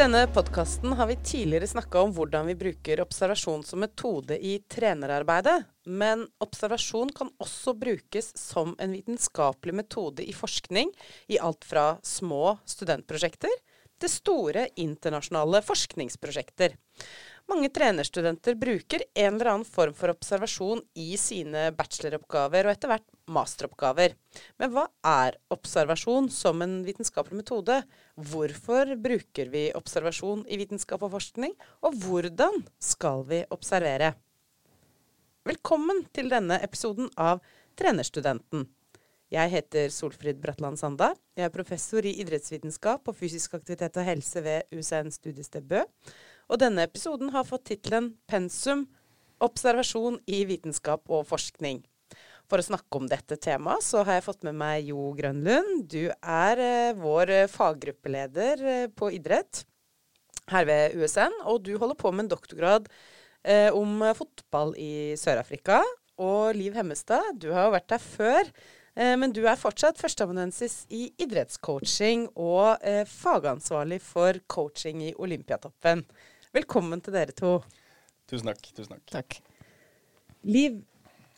denne podkasten har vi tidligere snakka om hvordan vi bruker observasjon som metode i trenerarbeidet. Men observasjon kan også brukes som en vitenskapelig metode i forskning i alt fra små studentprosjekter til store internasjonale forskningsprosjekter. Mange trenerstudenter bruker en eller annen form for observasjon i sine bacheloroppgaver og etter hvert masteroppgaver. Men hva er observasjon som en vitenskapelig metode? Hvorfor bruker vi observasjon i vitenskap og forskning? Og hvordan skal vi observere? Velkommen til denne episoden av Trenerstudenten. Jeg heter Solfrid Bratland Sanda. Jeg er professor i idrettsvitenskap og fysisk aktivitet og helse ved UCN studiested Bø. Og denne episoden har fått tittelen 'Pensum observasjon i vitenskap og forskning'. For å snakke om dette temaet, så har jeg fått med meg Jo Grønlund. Du er eh, vår faggruppeleder eh, på idrett her ved USN, og du holder på med en doktorgrad eh, om fotball i Sør-Afrika. Og Liv Hemmestad, du har jo vært der før. Eh, men du er fortsatt førsteamanuensis i idrettscoaching og eh, fagansvarlig for coaching i Olympiatoppen. Velkommen til dere to. Tusen takk. Tusen takk. Takk. Liv,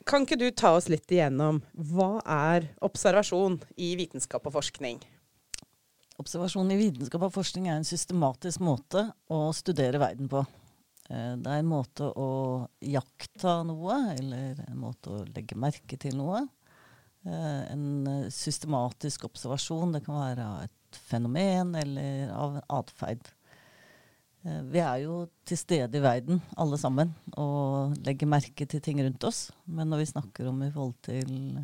kan ikke du ta oss litt igjennom hva er observasjon i vitenskap og forskning? Observasjon i vitenskap og forskning er en systematisk måte å studere verden på. Eh, det er en måte å jakta noe, eller en måte å legge merke til noe. Eh, en systematisk observasjon. Det kan være av et fenomen eller av atferd. Eh, vi er jo til stede i verden, alle sammen, og legger merke til ting rundt oss. Men når vi snakker om i forhold til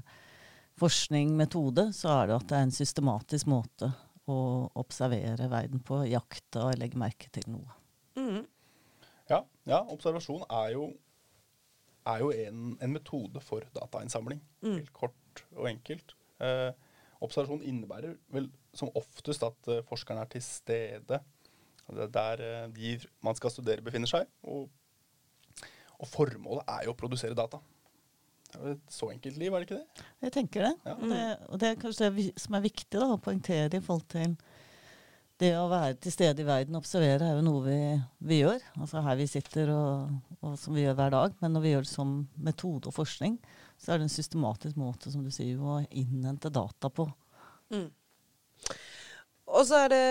forskning, metode, så er det at det er en systematisk måte å observere verden på, jakte og legge merke til noe. Mm. Ja, ja, observasjon er jo, er jo en, en, metode for datainnsamling. Mm. Helt kort og enkelt. Eh, observasjon innebærer vel som oftest at forskerne forskeren er til stede det er der eh, de man skal studere, befinner seg. Og, og formålet er jo å produsere data. Det er jo et så enkelt liv, er det ikke det? Jeg tenker det. Ja. Og, det og det er kanskje det som er viktig da, å poengtere i forhold til det å være til stede i verden og observere er jo noe vi, vi gjør. Altså her vi sitter og, og, som vi gjør hver dag. Men når vi gjør det som metode og forskning, så er det en systematisk måte som du sier, å innhente data på. Mm. Og så er det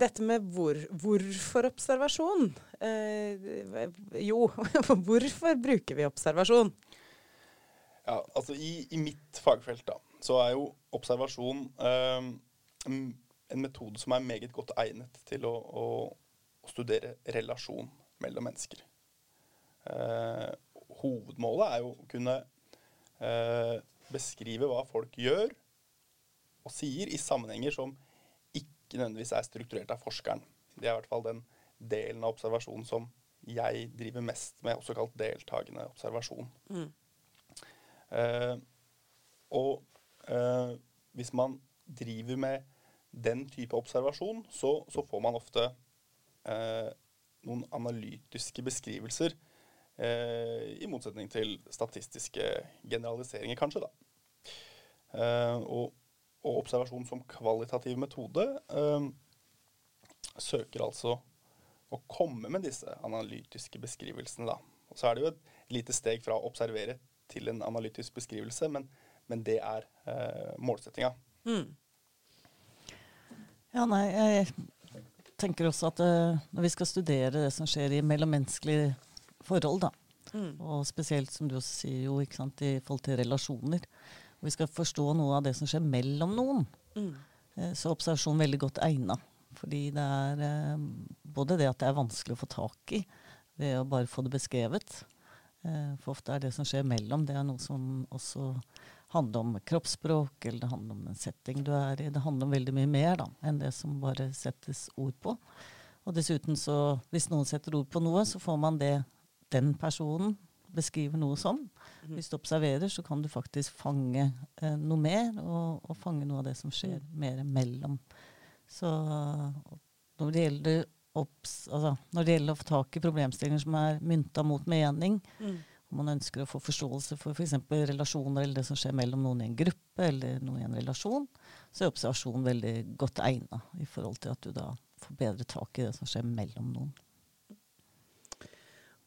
dette med hvor, hvorfor observasjon. Eh, jo, hvorfor bruker vi observasjon? Ja, altså i, i, mitt fagfelt da, så er jo observasjon eh, en metode som er meget godt egnet til å, å, studere relasjon mellom mennesker. Eh, hovedmålet er jo å kunne eh, beskrive hva folk gjør og sier i sammenhenger som ikke nødvendigvis er strukturert av forskeren. Det er i hvert fall den delen av observasjonen som jeg driver mest med, også kalt deltakende observasjon. Mm. Uh, og uh, hvis man driver med den type observasjon, så, så får man ofte uh, noen analytiske beskrivelser, i motsetning til statistiske generaliseringer, kanskje. da. og og observasjon som kvalitativ metode eh, søker altså å komme med disse analytiske beskrivelsene. Da. Og så er det jo et lite steg fra å observere til en analytisk beskrivelse, men, men det er eh, målsettinga. Mm. Ja, nei, jeg tenker også at uh, når vi skal studere det som skjer i mellommenneskelige forhold, da, mm. og spesielt som du også sier jo, ikke sant, i forhold til relasjoner, og vi skal forstå noe av det som skjer mellom noen, mm. Eh, så er observasjon veldig godt egna. Fordi det er eh, både det at det er vanskelig å få tak i ved å bare få det beskrevet. Eh, for ofte er det som skjer mellom, det er noe som også handler om kroppsspråk, eller det handler om en setting du er i. Det handler om veldig mye mer da, enn det som bare settes ord på. Og dessuten så, hvis noen setter ord på noe, så får man det den personen beskriver noe som. Mm. Hvis du observerer, så kan du faktisk fange eh, noe mer, og, og, fange noe av det som skjer mm. mer mellom. Så når det gjelder obs, altså, når det gjelder å få tak i problemstillinger som er mynta mot mening, mm. om man ønsker å få forståelse for f.eks. For relasjoner eller det som skjer mellom noen i en gruppe eller noen i en relasjon, så er observasjon veldig godt egna i forhold til at du da får bedre tak i det som skjer mellom noen.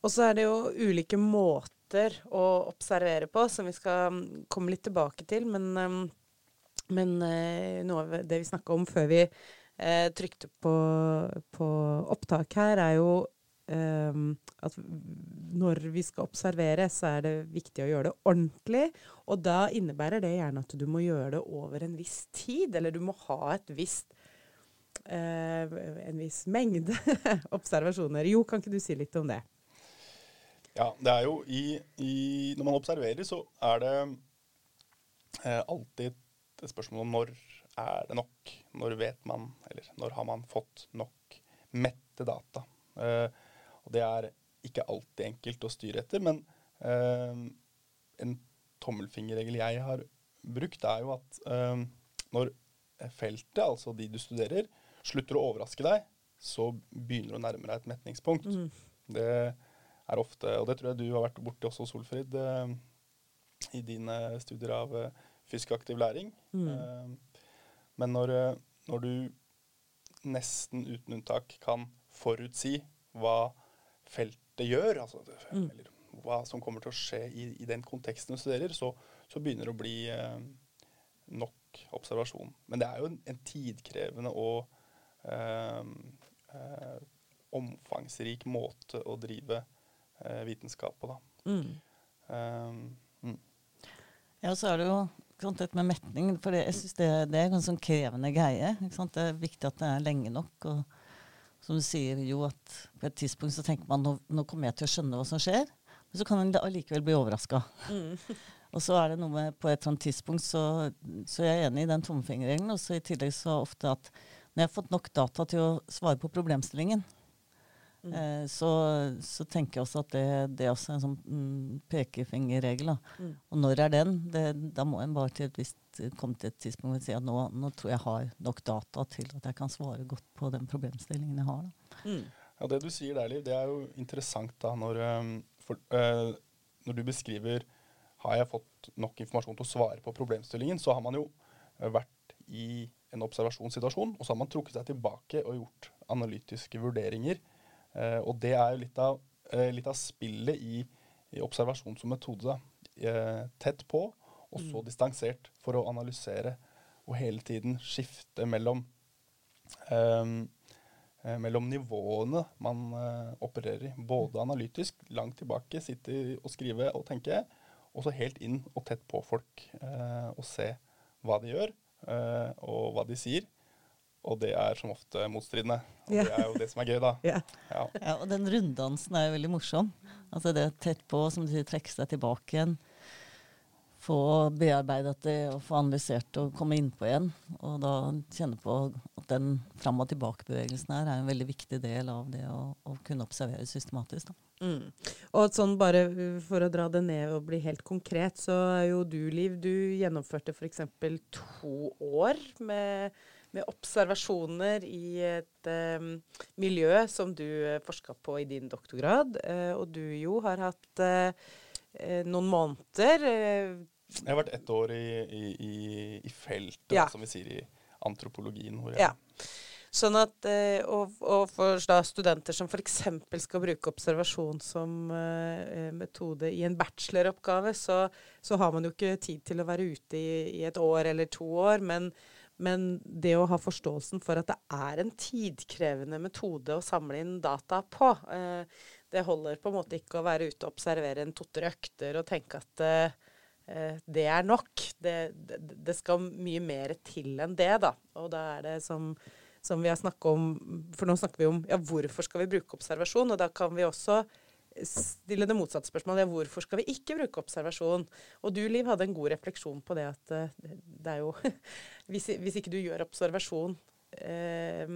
Og så er det jo ulike måter å observere på, som vi skal mm, komme litt tilbake til. Men, um, men uh, noe av det vi snakka om før vi uh, trykte på, på, opptak her, er jo um, at når vi skal observere, så er det viktig å gjøre det ordentlig. Og da innebærer det gjerne at du må gjøre det over en viss tid, eller du må ha et visst uh, en viss mengde observasjoner. Jo, kan ikke du si litt om det? Ja, det er jo i, i Når man observerer, så er det eh, alltid et spørsmål om når er det nok? Når vet man, eller når har man fått nok mette data? Eh, og det er ikke alltid enkelt å styre etter, men eh, en tommelfingerregel jeg har brukt, er jo at eh, når feltet, altså de du studerer, slutter å overraske deg, så begynner du å nærme deg et metningspunkt. Mm. Det er ofte, og det tror jeg du har vært borti også, Solfrid, eh, i dine studier av eh, fysisk aktiv læring. Mm. Eh, men når, når, du nesten uten unntak kan forutsi hva feltet gjør, altså, mm. eller hva som kommer til å skje i, i den konteksten du studerer, så, så, begynner det å bli nok observasjon. Men det er jo en, en tidkrevende og eh, omfangsrik måte å drive vitenskap på, da. Mm. Um, mm. Ja, så er det jo dette med metning. For jeg syns det, det, er en sånn krevende greie. Det er viktig at det er lenge nok. og som du sier, jo at på et tidspunkt så tenker man nå, nå kommer jeg til å skjønne hva som skjer. Men så kan en allikevel bli overraska. Mm. og så er det noe med på et eller annet tidspunkt så, så jeg er enig i den tommefingerregelen. Og så i tillegg så ofte at når jeg har fått nok data til å svare på problemstillingen, Mm. Eh, så, så, tenker jeg også at det, det er også en sånn mm, pekefingerregel. Mm. Og når er den? Det, da må en bare til et visst, komme til et tidspunkt og si at nå, nå, tror jeg har nok data til at jeg kan svare godt på den problemstillingen jeg har. Mm. Ja, Det du sier der, Liv, det er jo interessant da når, um, for, uh, når du beskriver har jeg fått nok informasjon til å svare på problemstillingen, så har man jo vært i en observasjonssituasjon, og så har man trukket seg tilbake og gjort analytiske vurderinger Eh, og det er jo litt av, eh, litt av spillet i, i, observasjon som metode. Eh, tett på, og så mm. distansert, for å analysere og hele tiden skifte mellom um, mellom nivåene man uh, opererer i. Både analytisk, langt tilbake, sitte og skrive og tenke, og så helt inn og tett på folk uh, og se hva de gjør, uh, og hva de sier. Og det er som ofte motstridende. Og ja. det er jo det som er gøy, da. Ja. Ja. ja. og den runddansen er jo veldig morsom. Altså det er tett på, som du sier, trekke seg tilbake igjen. Få bearbeidet det og få analysert og komme innpå igjen. Og da kjenne på at den fram og tilbake-bevegelsen her er en veldig viktig del av det å, å kunne observere systematisk. Mm. Og sånn bare for å dra det ned og bli helt konkret, så er jo du, Liv, du gjennomførte f.eks. to år med med observasjoner i et um, miljø som du eh, forska på i din doktorgrad. Uh, og du jo har hatt uh, noen måneder Jeg har vært ett år i, i, i, feltet, ja. som vi sier i antropologien. Hvor jeg ja. Sånn at, og, og, for studenter som f.eks. skal bruke observasjon som metode i en bacheloroppgave, så, så, har man jo ikke tid til å være ute i, i et år eller to år. Men men det å ha forståelsen for at det er en tidkrevende metode å samle inn data på eh, Det holder på en måte ikke å være ute og observere en to-tre økter og tenke at eh, det er nok. Det, det, det, skal mye mer til enn det, da. Og da er det som, som vi har snakka om For nå snakker vi om ja, hvorfor skal vi bruke observasjon? Og da kan vi også stille det motsatte spørsmålet. Hvorfor skal vi ikke bruke observasjon? Og du, Liv, hadde en god refleksjon på det at uh, det er jo hvis, hvis, ikke du gjør observasjon eh,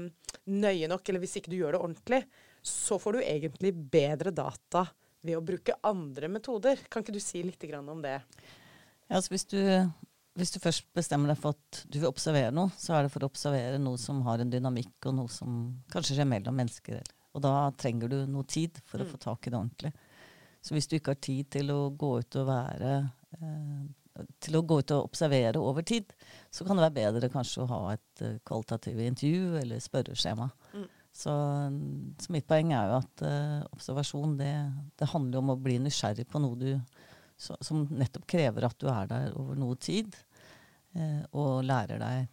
nøye nok, eller hvis ikke du gjør det ordentlig, så får du egentlig bedre data ved å bruke andre metoder. Kan ikke du si litt om det? Ja, altså hvis du, hvis du først bestemmer deg for at du vil observere noe, så er det for å observere noe som har en dynamikk, og noe som kanskje skjer mellom mennesker. eller og da trenger du noe tid for å mm. få tak i det ordentlig. Så hvis du ikke har tid til å gå ut og være eh, til å gå ut og observere over tid, så kan det være bedre kanskje å ha et uh, kvalitativt intervju eller spørreskjema. Mm. Så, så, mitt poeng er jo at uh, observasjon det, det, handler om å bli nysgjerrig på noe du, så, som nettopp krever at du er der over noe tid, uh, og lærer deg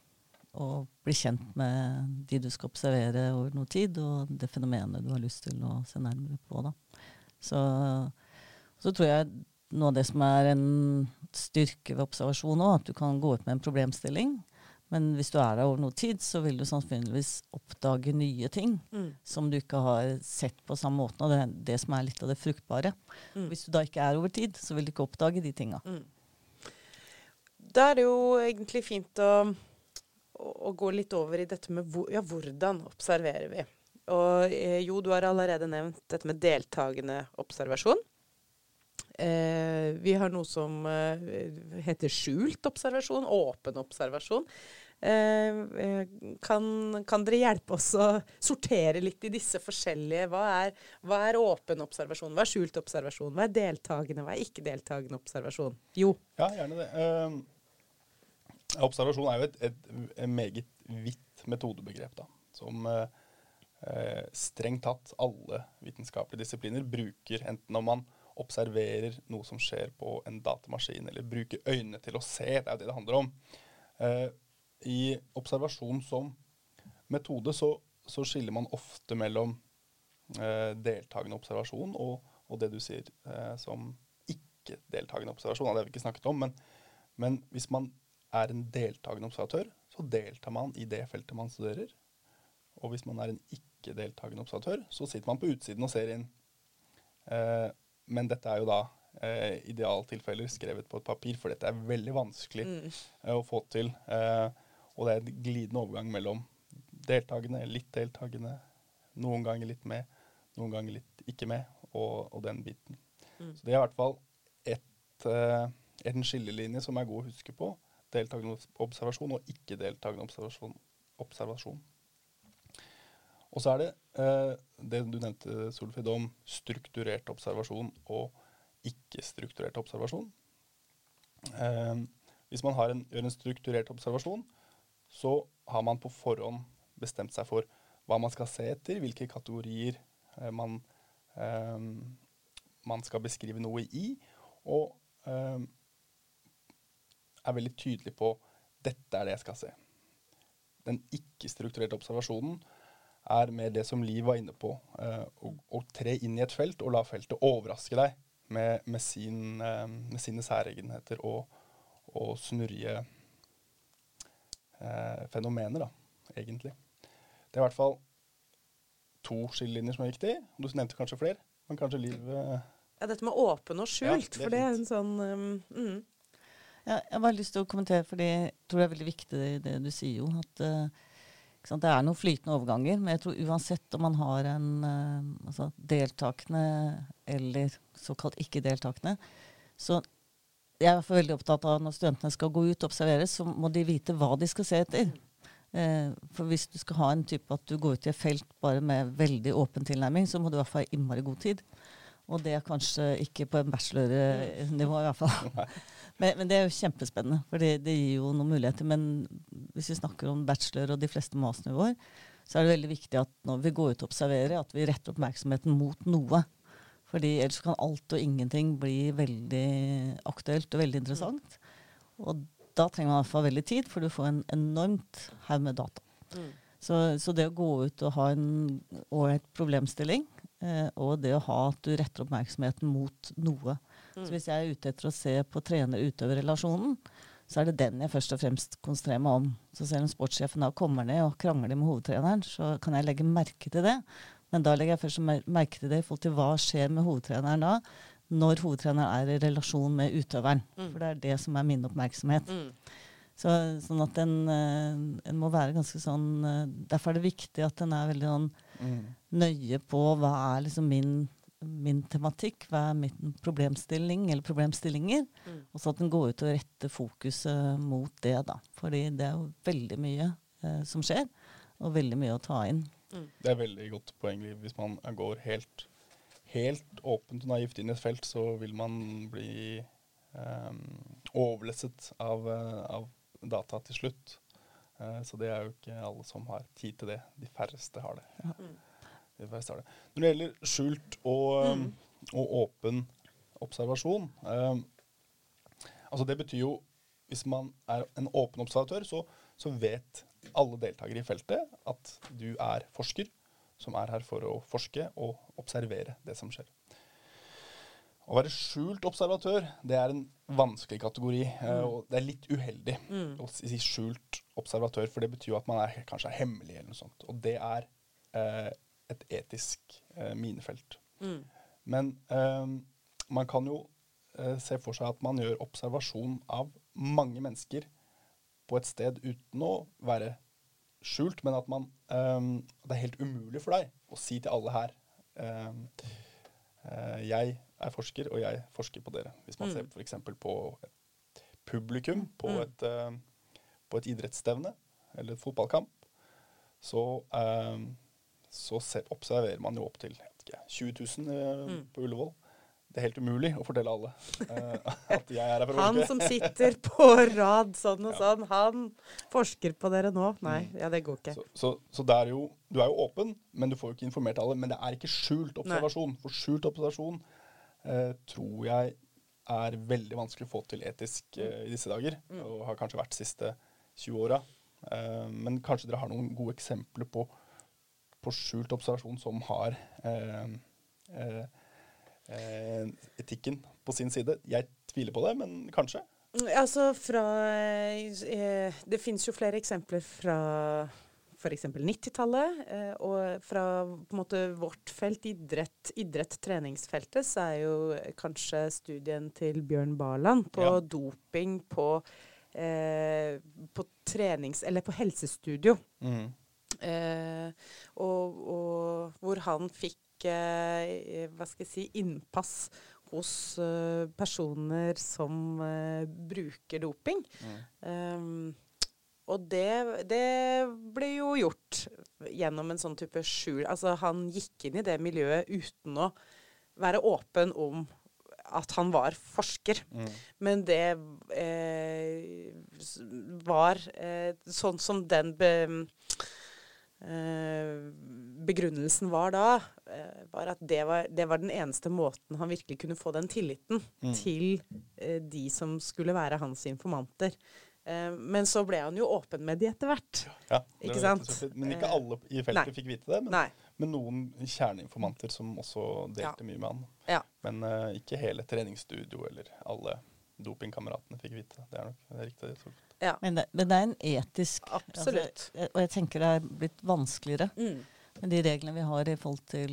å bli kjent med de du skal observere over noe tid, og det fenomenet du har lyst til å se nærmere på. Da. Så, så tror jeg noe av det som er en styrke ved observasjon òg, at du kan gå ut med en problemstilling men hvis du er der over noe tid, så vil du sannsynligvis oppdage nye ting mm. som du ikke har sett på samme måten. Og det er det som er litt av det fruktbare. Mm. Hvis du da ikke er over tid, så vil du ikke oppdage de tinga. Mm. Da er det jo egentlig fint å, å, gå litt over i dette med hvor, ja, hvordan observerer vi. Og eh, jo, du har allerede nevnt dette med deltakende observasjon. Eh, vi har noe som eh, heter skjult observasjon, åpen observasjon. Eh, eh, kan, kan, dere hjelpe oss å sortere litt i disse forskjellige? Hva er, hva er åpen observasjon, hva er skjult observasjon, hva er deltakende, hva er ikke deltakende observasjon? Jo. Ja, gjerne det. Uh, observasjon er jo et, et, et meget vidt metodebegrep, da, som eh, strengt tatt alle vitenskapelige disipliner bruker, enten om man observerer noe som skjer på en datamaskin, eller bruker øynene til å se. Det er jo det det handler om. Eh, i observasjon som metode så, så skiller man ofte mellom eh, deltakende observasjon og, og, det du sier eh, som ikke-deltakende observasjon. Det har vi ikke snakket om, men, men, hvis man er en deltakende observatør, så deltar man i det feltet man studerer. Og hvis man er en ikke-deltakende observatør, så sitter man på utsiden og ser inn. Eh, men dette er jo da eh, idealtilfeller skrevet på et papir, for dette er veldig vanskelig mm. eh, å få til. Eh, og det er en glidende overgang mellom deltakende, litt deltakende, noen ganger litt med, noen ganger litt ikke med, og, og den biten. Mm. Så det er i hvert fall et, uh, en skillelinje som er god å huske på. Deltakende observasjon og ikke deltakende observasjon. observasjon. Og så er det eh, det du nevnte, Solfrid, om strukturert observasjon og ikke-strukturert observasjon. Eh, hvis man en, gjør en strukturert observasjon, så har man på forhånd bestemt seg for hva man skal se etter, hvilke kategorier eh, man, eh, man, skal beskrive noe i, og eh, er veldig tydelig på dette er det jeg skal se. Den ikke-strukturerte observasjonen er mer det som Liv var inne på, eh, å, å, tre inn i et felt og la feltet overraske deg med, med, sin, eh, med sine særegenheter og, og snurrige eh, fenomener, da, egentlig. Det er i hvert fall to skillelinjer som er viktig. Du nevnte kanskje flere, men kanskje livet eh, Ja, dette med åpen og skjult, ja, det for det er en sånn um, mm. Ja, Jeg har bare lyst til å kommentere, for jeg tror det er veldig viktig det du sier, jo. At sant, det er noen flytende overganger. Men jeg tror uansett om man har en uh, altså deltakende eller såkalt ikke-deltakende, så jeg er i hvert fall veldig opptatt av når studentene skal gå ut og observere, så må de vite hva de skal se etter. Eh, for hvis du skal ha en type at du går ut i et felt bare med veldig åpen tilnærming, så må du i hvert fall ha innmari god tid. Og det er kanskje ikke på en bachelornivå, i hvert fall. Men, men, det er jo kjempespennende, for det, det, gir jo noen muligheter. Men hvis vi snakker om bachelor og de fleste masternivåer, så er det veldig viktig at når vi går ut og observerer, at vi retter oppmerksomheten mot noe. Fordi ellers kan alt og ingenting bli veldig aktuelt og veldig interessant. Og da trenger man i hvert fall veldig tid, for du får en enormt haug med data. Mm. Så, så, det å gå ut og ha en ålreit problemstilling, og det å ha at du retter oppmerksomheten mot noe mm. Så hvis jeg er ute etter å se på trener-utøver-relasjonen, så er det den jeg først og fremst konsentrerer meg om. Så selv om sportssjefen da kommer ned og krangler med hovedtreneren, så kan jeg legge merke til det. Men da legger jeg først merke til det i forhold til hva skjer med hovedtreneren da, når hovedtreneren er i relasjon med utøveren. Mm. For det er det som er min oppmerksomhet. Mm. Så, sånn at en, eh, en, må være ganske sånn eh, Derfor er det viktig at en er veldig sånn mm. Nøye på hva er liksom min, min tematikk, hva er min problemstilling eller problemstillinger. Mm. Og så at en går ut og retter fokuset mot det, da. Fordi det er jo veldig mye eh, som skjer, og veldig mye å ta inn. Det er veldig godt poeng. Hvis man går helt, helt åpent og naivt inn i et felt, så vil man bli eh, overlesset av, av, data til slutt. Eh, så det er jo ikke alle som har tid til det. De færreste har det. Ja. det. Når det gjelder skjult og, og åpen observasjon eh, Altså det betyr jo Hvis man er en åpen observatør, så, så vet alle deltakere i feltet at du er forsker som er her for å forske og observere det som skjer. Å være skjult observatør det er en vanskelig kategori. mm. og Det er litt uheldig å si skjult observatør, for det betyr jo at man er, kanskje er hemmelig. eller noe sånt. Og det er eh, et etisk eh, minefelt. Men eh, man kan jo eh, se for seg at man gjør observasjon av mange mennesker på et sted uten å være skjult, men at man eh, Det er helt umulig for deg å si til alle her eh, eh, Jeg er forsker, og jeg forsker på dere. Hvis man ser f.eks. på et publikum på, et, eh, på et idrettsstevne eller et fotballkamp, så, eh, så observerer man jo opp til jeg vet ikke, 20 000 eh, på Ullevål. Det er helt umulig å fortelle alle eh, at jeg er her for å Han som sitter på rad sånn og sånn, han forsker på dere nå. Nei, ja, det går ikke. Så, så, så det er jo, du er jo åpen, men du får jo ikke informert alle. Men det er ikke skjult observasjon. For skjult observasjon eh, tror jeg er veldig vanskelig å få til etisk eh, i disse dager. Og har kanskje vært de siste 20 åra. Eh, men kanskje dere har noen gode eksempler på, på skjult observasjon som har eh, eh, eh, etikken på sin side. Jeg tviler på det, men kanskje. Altså fra Det fins jo flere eksempler fra f.eks. 90-tallet. Eh, og fra måte vårt felt, idrett, idrett, treningsfeltet, så er jo kanskje studien til Bjørn Barland på Ja. doping på, eh, på trenings... Eller på helsestudio. Eh, og, og hvor han fikk eh, hva skal jeg si, innpass hos eh, personer som eh, bruker doping. Um, og det, det ble jo gjort gjennom en sånn type skjul Altså han gikk inn i det miljøet uten å være åpen om at han var forsker. Men det eh, var eh, sånn som den be, eh, begrunnelsen var da, eh, var at det var, det var den eneste måten han virkelig kunne få den tilliten til eh, de som skulle være hans informanter. Eh, men så ble han jo åpen med de etter hvert. Ja, Ikke sant? Men ikke Eh, alle i feltet nei. fikk vite det. Men, men noen kjerneinformanter som også delte Ja. mye med han. Ja. Men eh, ikke hele treningsstudio eller alle dopingkameratene fikk vite det. Det er nok det er riktig. Ja. Men det, men det er en etisk Absolutt. Altså, og jeg tenker det er blitt vanskeligere Mm. med de reglene vi har i forhold til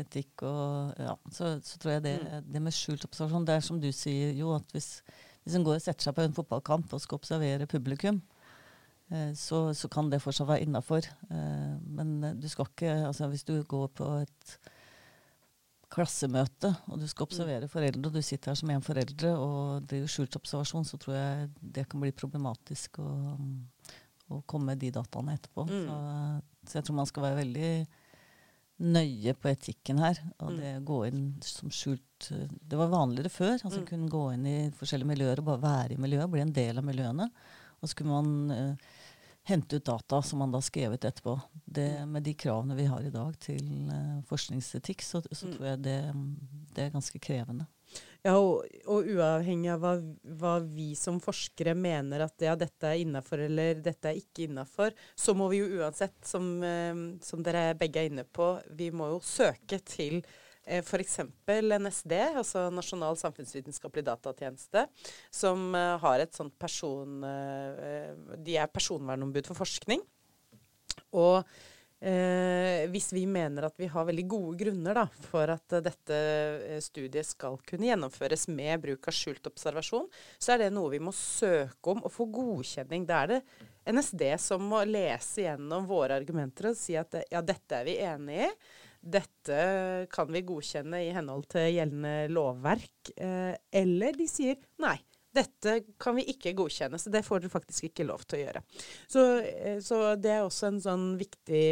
etikk og ja, så, så tror jeg det, Mm. det med skjult observasjon Det er som du sier, jo, at hvis, hvis en går og setter seg på en fotballkamp og skal observere publikum, eh, så, så kan det fortsatt være innafor. Eh, men du skal ikke Altså hvis du går på et klassemøte, og du skal observere foreldre, og du sitter her som en foreldre og driver skjult observasjon, så tror jeg det kan bli problematisk å, å komme med de dataene etterpå. Mm. Så, så jeg tror man skal være veldig nøye på etikken her. Og det det gå inn som skjult Det var vanligere før. altså Mm. Kunne gå inn i forskjellige miljøer og bare være i miljøet, bli en del av miljøene. Og så kunne man eh, hente ut data som man da skrevet etterpå. Det, med de kravene vi har i dag til eh, forskningsetikk, så, så Mm. tror jeg det, det er ganske krevende. Ja, og, og uavhengig av hva, hva vi som forskere mener at ja, dette er innafor eller dette er ikke innafor, så må vi jo uansett, som, eh, som dere begge er inne på, vi må jo søke til f.eks. NSD, altså Nasjonal samfunnsvitenskapelig datatjeneste, som eh, har et sånt person... Eh, de er personvernombud for forskning. Og eh, hvis vi mener at vi har veldig gode grunner da, for at eh, dette eh, studiet skal kunne gjennomføres med bruk av skjult observasjon, så er det noe vi må søke om og få godkjenning. Da er det NSD som må lese gjennom våre argumenter og si at eh, ja, dette er vi enig i. Dette kan vi godkjenne i henhold til gjeldende lovverk. Eh, eller de sier nei. Dette kan vi ikke godkjenne, så det får dere faktisk ikke lov til å gjøre. Så, eh, så det er også en sånn viktig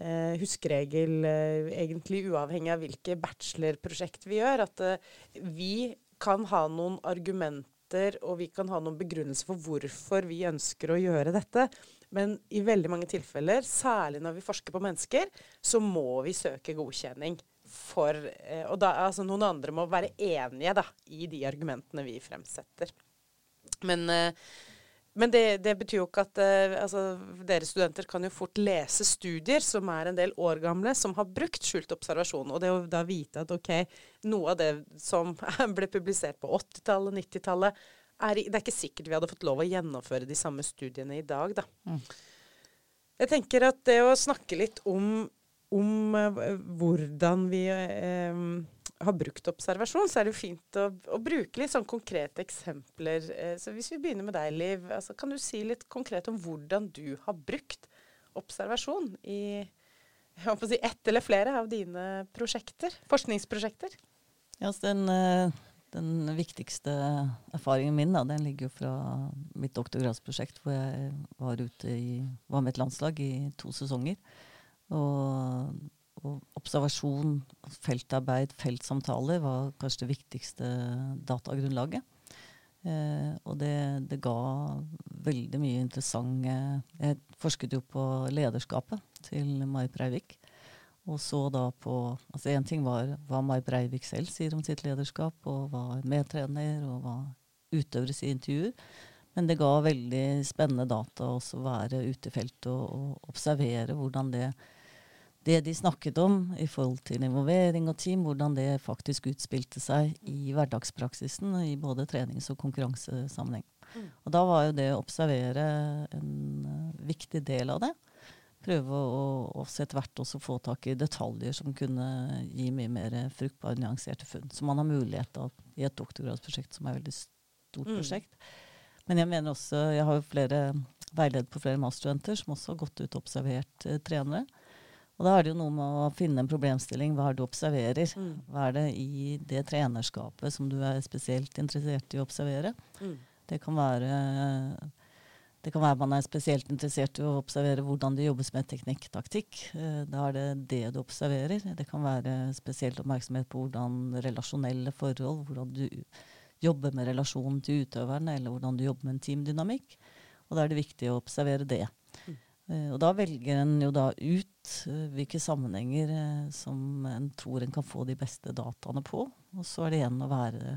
eh, huskeregel, eh, egentlig uavhengig av hvilke bachelorprosjekt vi gjør, at eh, vi kan ha noen argumenter og vi kan ha noen begrunnelser for hvorfor vi ønsker å gjøre dette. Men i veldig mange tilfeller, særlig når vi forsker på mennesker, så må vi søke godkjenning for eh, Og da, altså, noen andre må være enige da, i de argumentene vi fremsetter. Men eh, men det, det, betyr jo ikke at eh, altså, dere studenter kan jo fort lese studier som er en del år gamle, som har brukt skjult observasjon. Og det å da vite at ok, noe av det som ble publisert på 80-tallet, 90-tallet, er, det er ikke sikkert vi hadde fått lov å gjennomføre de samme studiene i dag, da. Mm. Jeg tenker at det å snakke litt om, om uh, hvordan vi uh, har brukt observasjon, så er det jo fint å, å bruke litt sånn konkrete eksempler. Uh, så hvis vi begynner med deg, Liv, altså, kan du si litt konkret om hvordan du har brukt observasjon i jeg håper å si ett eller flere av dine prosjekter, forskningsprosjekter? Ja, altså den, den, viktigste erfaringen min da, den ligger jo fra mitt doktorgradsprosjekt, hvor jeg var i, var med et landslag i to sesonger. Og og observasjon, feltarbeid, feltsamtaler var kanskje det viktigste datagrunnlaget. Eh, og det, det, ga veldig mye interessant Jeg forsket jo på lederskapet til Mai Breivik. Og så da på altså Én ting var hva Mai Breivik selv sier om sitt lederskap, og hva medtrener og hva utøvere sier i intervjuer. Men det ga veldig spennende data også å være ute i feltet og, og observere hvordan det det de snakket om i forhold til involvering og team, hvordan det faktisk utspilte seg i hverdagspraksisen i både trenings- og konkurransesammenheng. Mm. Og da var jo det å observere en uh, viktig del av det. Prøve å også etter hvert også få tak i detaljer som kunne gi mye mer fruktbare, nyanserte funn. Som man har mulighet til i et doktorgradsprosjekt som er et veldig stort mm. prosjekt. Men jeg mener også, jeg har jo flere veileder på flere masterstudenter som også har gått ut og observert eh, trenere. Og da er det jo noe med å finne en problemstilling. Hva er det du observerer? Mm. Hva er det i det trenerskapet som du er spesielt interessert i å observere? Mm. Det kan være det kan være man er spesielt interessert i å observere hvordan det jobbes med teknikk, taktikk. Eh, da er det det du observerer. Det kan være spesielt oppmerksomhet på hvordan relasjonelle forhold, hvordan du jobber med relasjonen til utøverne, eller hvordan du jobber med en teamdynamikk. Og da er det viktig å observere det. Mm. Eh, og da velger en jo da ut uh, hvilke sammenhenger som en tror en kan få de beste dataene på. Og så er det igjen å være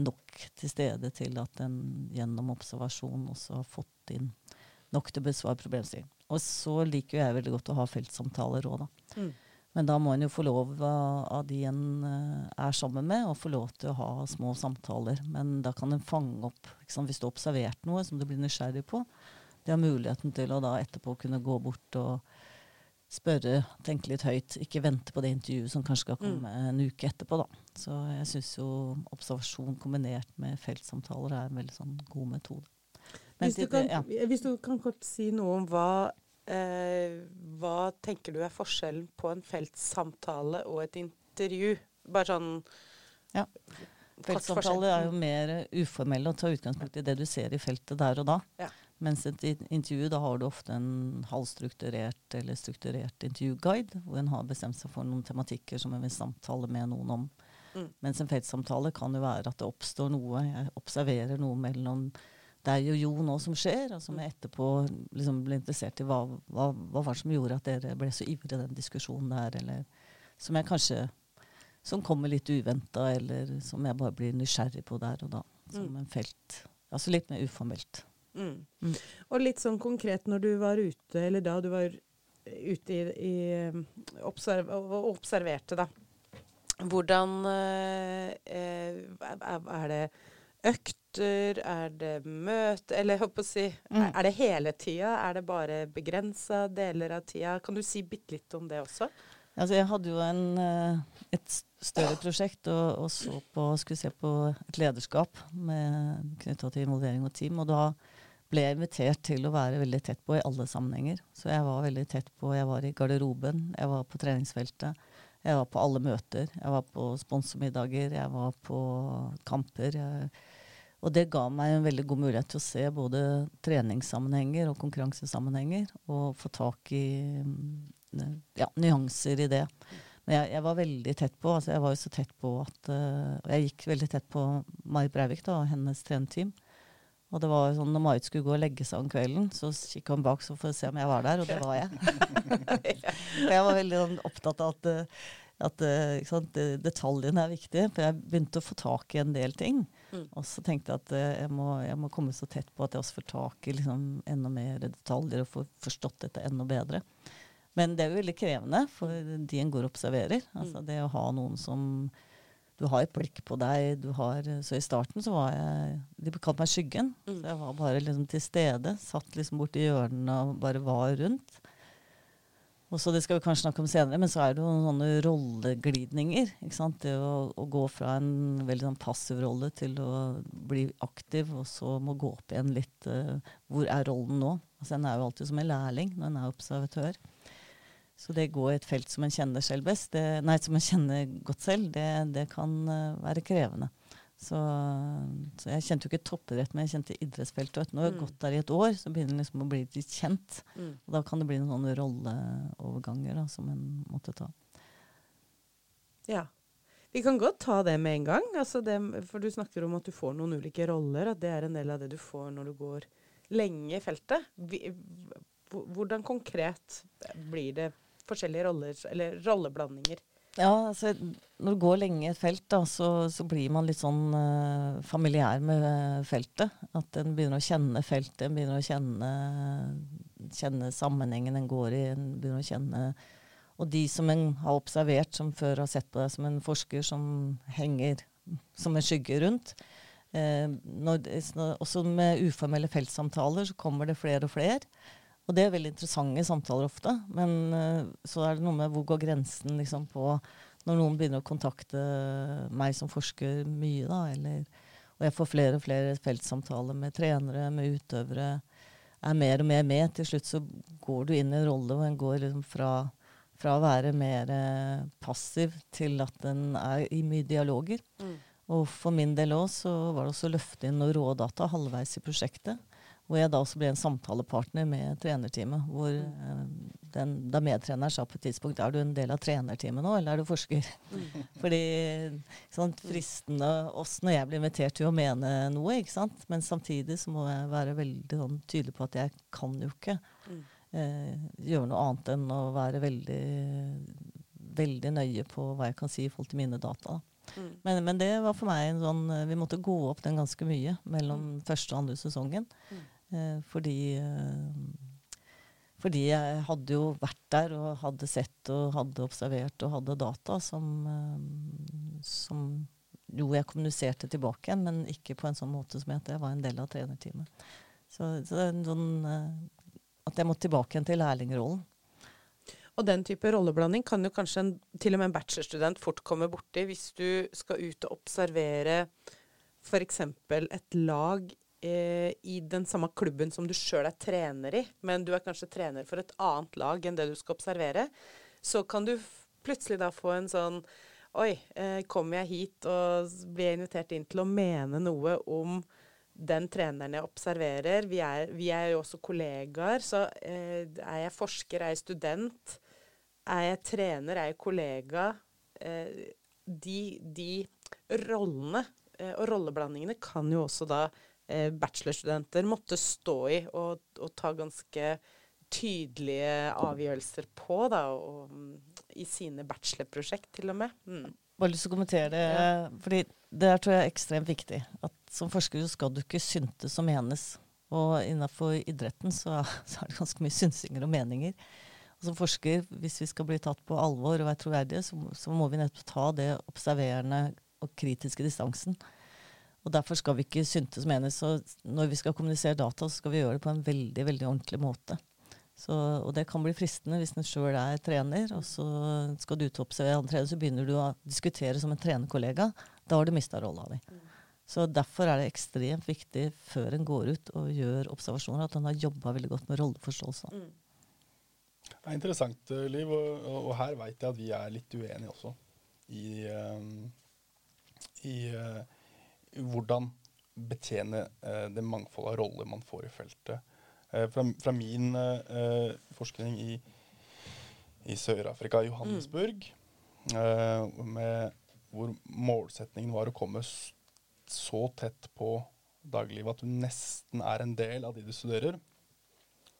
nok til stede til at en gjennom observasjon også har fått inn nok til å besvare problemstillingen. Og så liker jeg veldig godt å ha feltsamtaler òg, da. Mm. Men da må en jo få lov av, av de en uh, er sammen med, og få lov til å ha små samtaler. Men da kan en fange opp Hvis du har observert noe som du blir nysgjerrig på, de har muligheten til å da etterpå kunne gå bort og spørre, tenke litt høyt. Ikke vente på det intervjuet som kanskje skal mm. komme mm. en uke etterpå, da. Så jeg syns jo observasjon kombinert med feltsamtaler er en veldig sånn god metode. Hvis du, kan, ja. hvis du, kan, kort si noe om hva, eh, hva tenker du er forskjellen på en feltsamtale og et intervju? Bare sånn ja. Feltsamtaler er jo mer uformelle og tar utgangspunkt i det du ser i feltet der og da. Ja. Mens et intervju, da har du ofte en halvstrukturert eller strukturert intervjuguide, hvor en har bestemt seg for noen tematikker som en vil samtale med noen om. Mm. Mens en feltsamtale kan jo være at det oppstår noe, jeg observerer noe mellom deg og Jo nå som skjer, og som jeg etterpå liksom ble interessert i hva, hva, hva var det som gjorde at dere ble så ivrige i den diskusjonen der, eller som jeg kanskje som kommer litt uventa, eller som jeg bare blir nysgjerrig på der og da. Som mm. en felt. Altså litt mer uformelt. Mm. Mm. Og litt sånn konkret når du var ute, eller da du var ute i, i observ og observerte, da. Hvordan eh, eh Er det økter? Er det møte? Eller jeg håper å si mm. Er det hele tida? Er det bare begrensa deler av tida? Kan du si bitte litt om det også? Altså jeg hadde jo en, eh, et større prosjekt og, og så på, skulle se på et lederskap knytta til involvering og team. Og da ble jeg invitert til å være veldig tett på i alle sammenhenger. Så jeg var veldig tett på Jeg var i garderoben, jeg var på treningsfeltet, jeg var på alle møter. Jeg var på sponsormiddager, jeg var på kamper. Jeg, og det ga meg en veldig god mulighet til å se både treningssammenhenger og konkurransesammenhenger, og få tak i mm, ja, nyanser i det. Men jeg, jeg, var veldig tett på. altså Jeg var jo så tett på at uh, Jeg gikk veldig tett på Mai Breivik da, og hennes trenerteam. Og det var jo sånn, når Marit skulle gå og legge seg om kvelden, så kikka hun bak så for å se om jeg var der, og det var jeg. For jeg var veldig sånn, opptatt av at, eh, at eh, sant, detaljene er viktige. For jeg begynte å få tak i en del ting. Mm. Og så tenkte jeg at eh, jeg må, jeg må komme så tett på at jeg også får tak i liksom, enda mer detaljer og får forstått dette enda bedre. Men det er jo veldig krevende for de en går og observerer. Altså det å ha noen som Du har et blikk på deg. Du har, så i starten så var jeg De kalte meg Skyggen. Så jeg var bare liksom til stede. Satt liksom borti hjørnene og bare var rundt. Og så Det skal vi kanskje snakke om senere, men så er det jo sånne rolleglidninger. ikke sant? Det å, å gå fra en veldig sånn passiv rolle til å bli aktiv, og så må gå opp igjen litt Uh, Hvor er rollen nå? Altså En er jo alltid som en lærling når en er observatør. Så det gå i et felt som en kjenner selv best, det, nei, som en kjenner godt selv, det, det kan eh, være krevende. Så, så jeg kjente jo ikke toppidrett, men jeg kjente idrettsfeltet. Når jeg har gått der i et år, så begynner det liksom å bli litt kjent. Mm. Og da kan det bli noen sånne rolleoverganger da, som en måtte ta. Ja. Vi kan godt ta det med en gang. Altså det, for du snakker om at du får noen ulike roller. At det er en del av det du får når du går lenge i feltet. Vi, hvordan konkret blir det forskjellige roller, eller rolleblandinger? Ja, altså når du går lenge i et felt, da, så, så blir man litt sånn uh, familiær med eh, feltet. At en begynner å kjenne feltet, en begynner å kjenne, kjenne sammenhengen en går i. En begynner å kjenne Og de som en har observert, som før har sett på deg som en forsker som henger som en skygge rundt. Eh, når, også med uformelle feltsamtaler så kommer det flere og flere. Og det er veldig interessante samtaler ofte. Men eh, så er det noe med hvor går grensen liksom, på når noen begynner å kontakte meg som forsker mye, da, eller Og jeg får flere og flere feltsamtaler med trenere, med utøvere. Er mer og mer med. Til slutt så går du inn i en rolle hvor en går liksom fra, fra å være mer eh, passiv til at en er i mye dialoger. Og for min del òg så var det også å løfte inn noe rådata halvveis i prosjektet. Hvor jeg da også ble en samtalepartner med trenerteamet. Hvor eh, den, da medtreneren sa på et tidspunkt er du en del av trenerteamet nå, eller er du forsker? Fordi sånn fristende oss når jeg blir invitert til å mene noe, ikke sant. Men samtidig så må jeg være veldig sånn, tydelig på at jeg kan jo ikke eh, gjøre noe annet enn å være veldig, veldig nøye på hva jeg kan si i forhold til mine data. Da. Men, men det var for meg en sånn eh, Vi måtte gå opp den ganske mye mellom første og andre sesongen. Eh, fordi eh, fordi jeg hadde jo vært der og hadde sett og hadde observert og hadde data som, eh, som jo jeg kommuniserte tilbake igjen, men ikke på en sånn måte som at jeg var en del av trenerteamet. Så, så det er en sånn eh, at jeg måtte tilbake igjen til lærlingrollen. Og den type rolleblanding kan jo kanskje en, til og med en bachelorstudent fort komme borti hvis du skal ut og observere f.eks. et lag eh, i den samme klubben som du sjøl er trener i, men du er kanskje trener for et annet lag enn det du skal observere. Så kan du plutselig da få en sånn Oi, eh, kommer jeg hit og blir jeg invitert inn til å mene noe om den treneren jeg observerer. Vi er, vi er jo også kollegaer, så eh, er jeg forsker, er jeg student, er jeg trener, er jeg kollega? Eh, de, de rollene eh, og rolleblandingene kan jo også da eh, bachelorstudenter måtte stå i og, og ta ganske tydelige avgjørelser på, da, og, mm, i sine bachelorprosjekt til og med. Mm. Bare lyst til å kommentere det, fordi det er, tror jeg er ekstremt viktig. At som forsker skal du ikke syntes og menes. Og innenfor idretten så, så er det ganske mye synsinger og meninger. Og som forsker, hvis vi skal bli tatt på alvor og være troverdige, så, så må vi nettopp ta det observerende og kritiske distansen. Og Derfor skal vi ikke syntes menes. Og når vi skal kommunisere data, så skal vi gjøre det på en veldig veldig ordentlig måte. Så, og det kan bli fristende hvis en sjøl er trener, og så skal du ut og observere andre trener, så begynner du å diskutere som en trenerkollega. Da har du mista rolla di. Så derfor er det ekstremt viktig før en går ut og gjør observasjoner, at en har jobba veldig godt med rolleforståelse. Det er interessant, eh, Liv, og, og, her veit jeg at vi er litt uenige også. I, eh, i eh, hvordan betjene det mangfoldet av roller man får i feltet. Eh, fra, fra min eh, forskning i, i Sør-Afrika, Johannesburg, eh, med, hvor målsetningen var å komme så tett på dagliglivet, at du nesten er en del av de du studerer,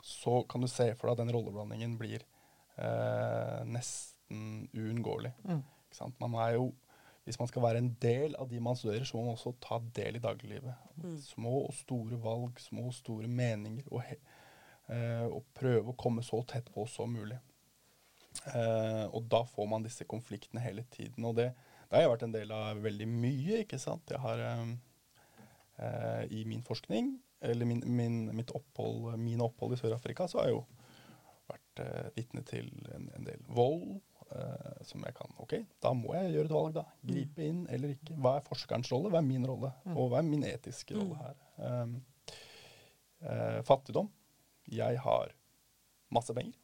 så kan du se for deg at den rolleblandingen blir eh, nesten uunngåelig. Mm. Man er jo, hvis man skal være en del av de man studerer, så må man også ta del i dagliglivet. Små og store valg, små og store meninger, og, eh, og prøve å komme så tett på som mulig. Eh, og da får man disse konfliktene hele tiden. Og det, det har jeg vært en del av veldig mye, ikke sant. Jeg har eh, eh, i min forskning, eller min, min, mitt opphold, mine opphold i Sør-Afrika, så har jeg jo vært eh, vitne til en, en del vold. Eh, som jeg kan OK, da må jeg gjøre et valg, da. Gripe inn eller ikke. Hva er forskerens rolle? Hva er min rolle? Og hva er min etiske rolle her? Um, eh, fattigdom. Jeg har masse penger.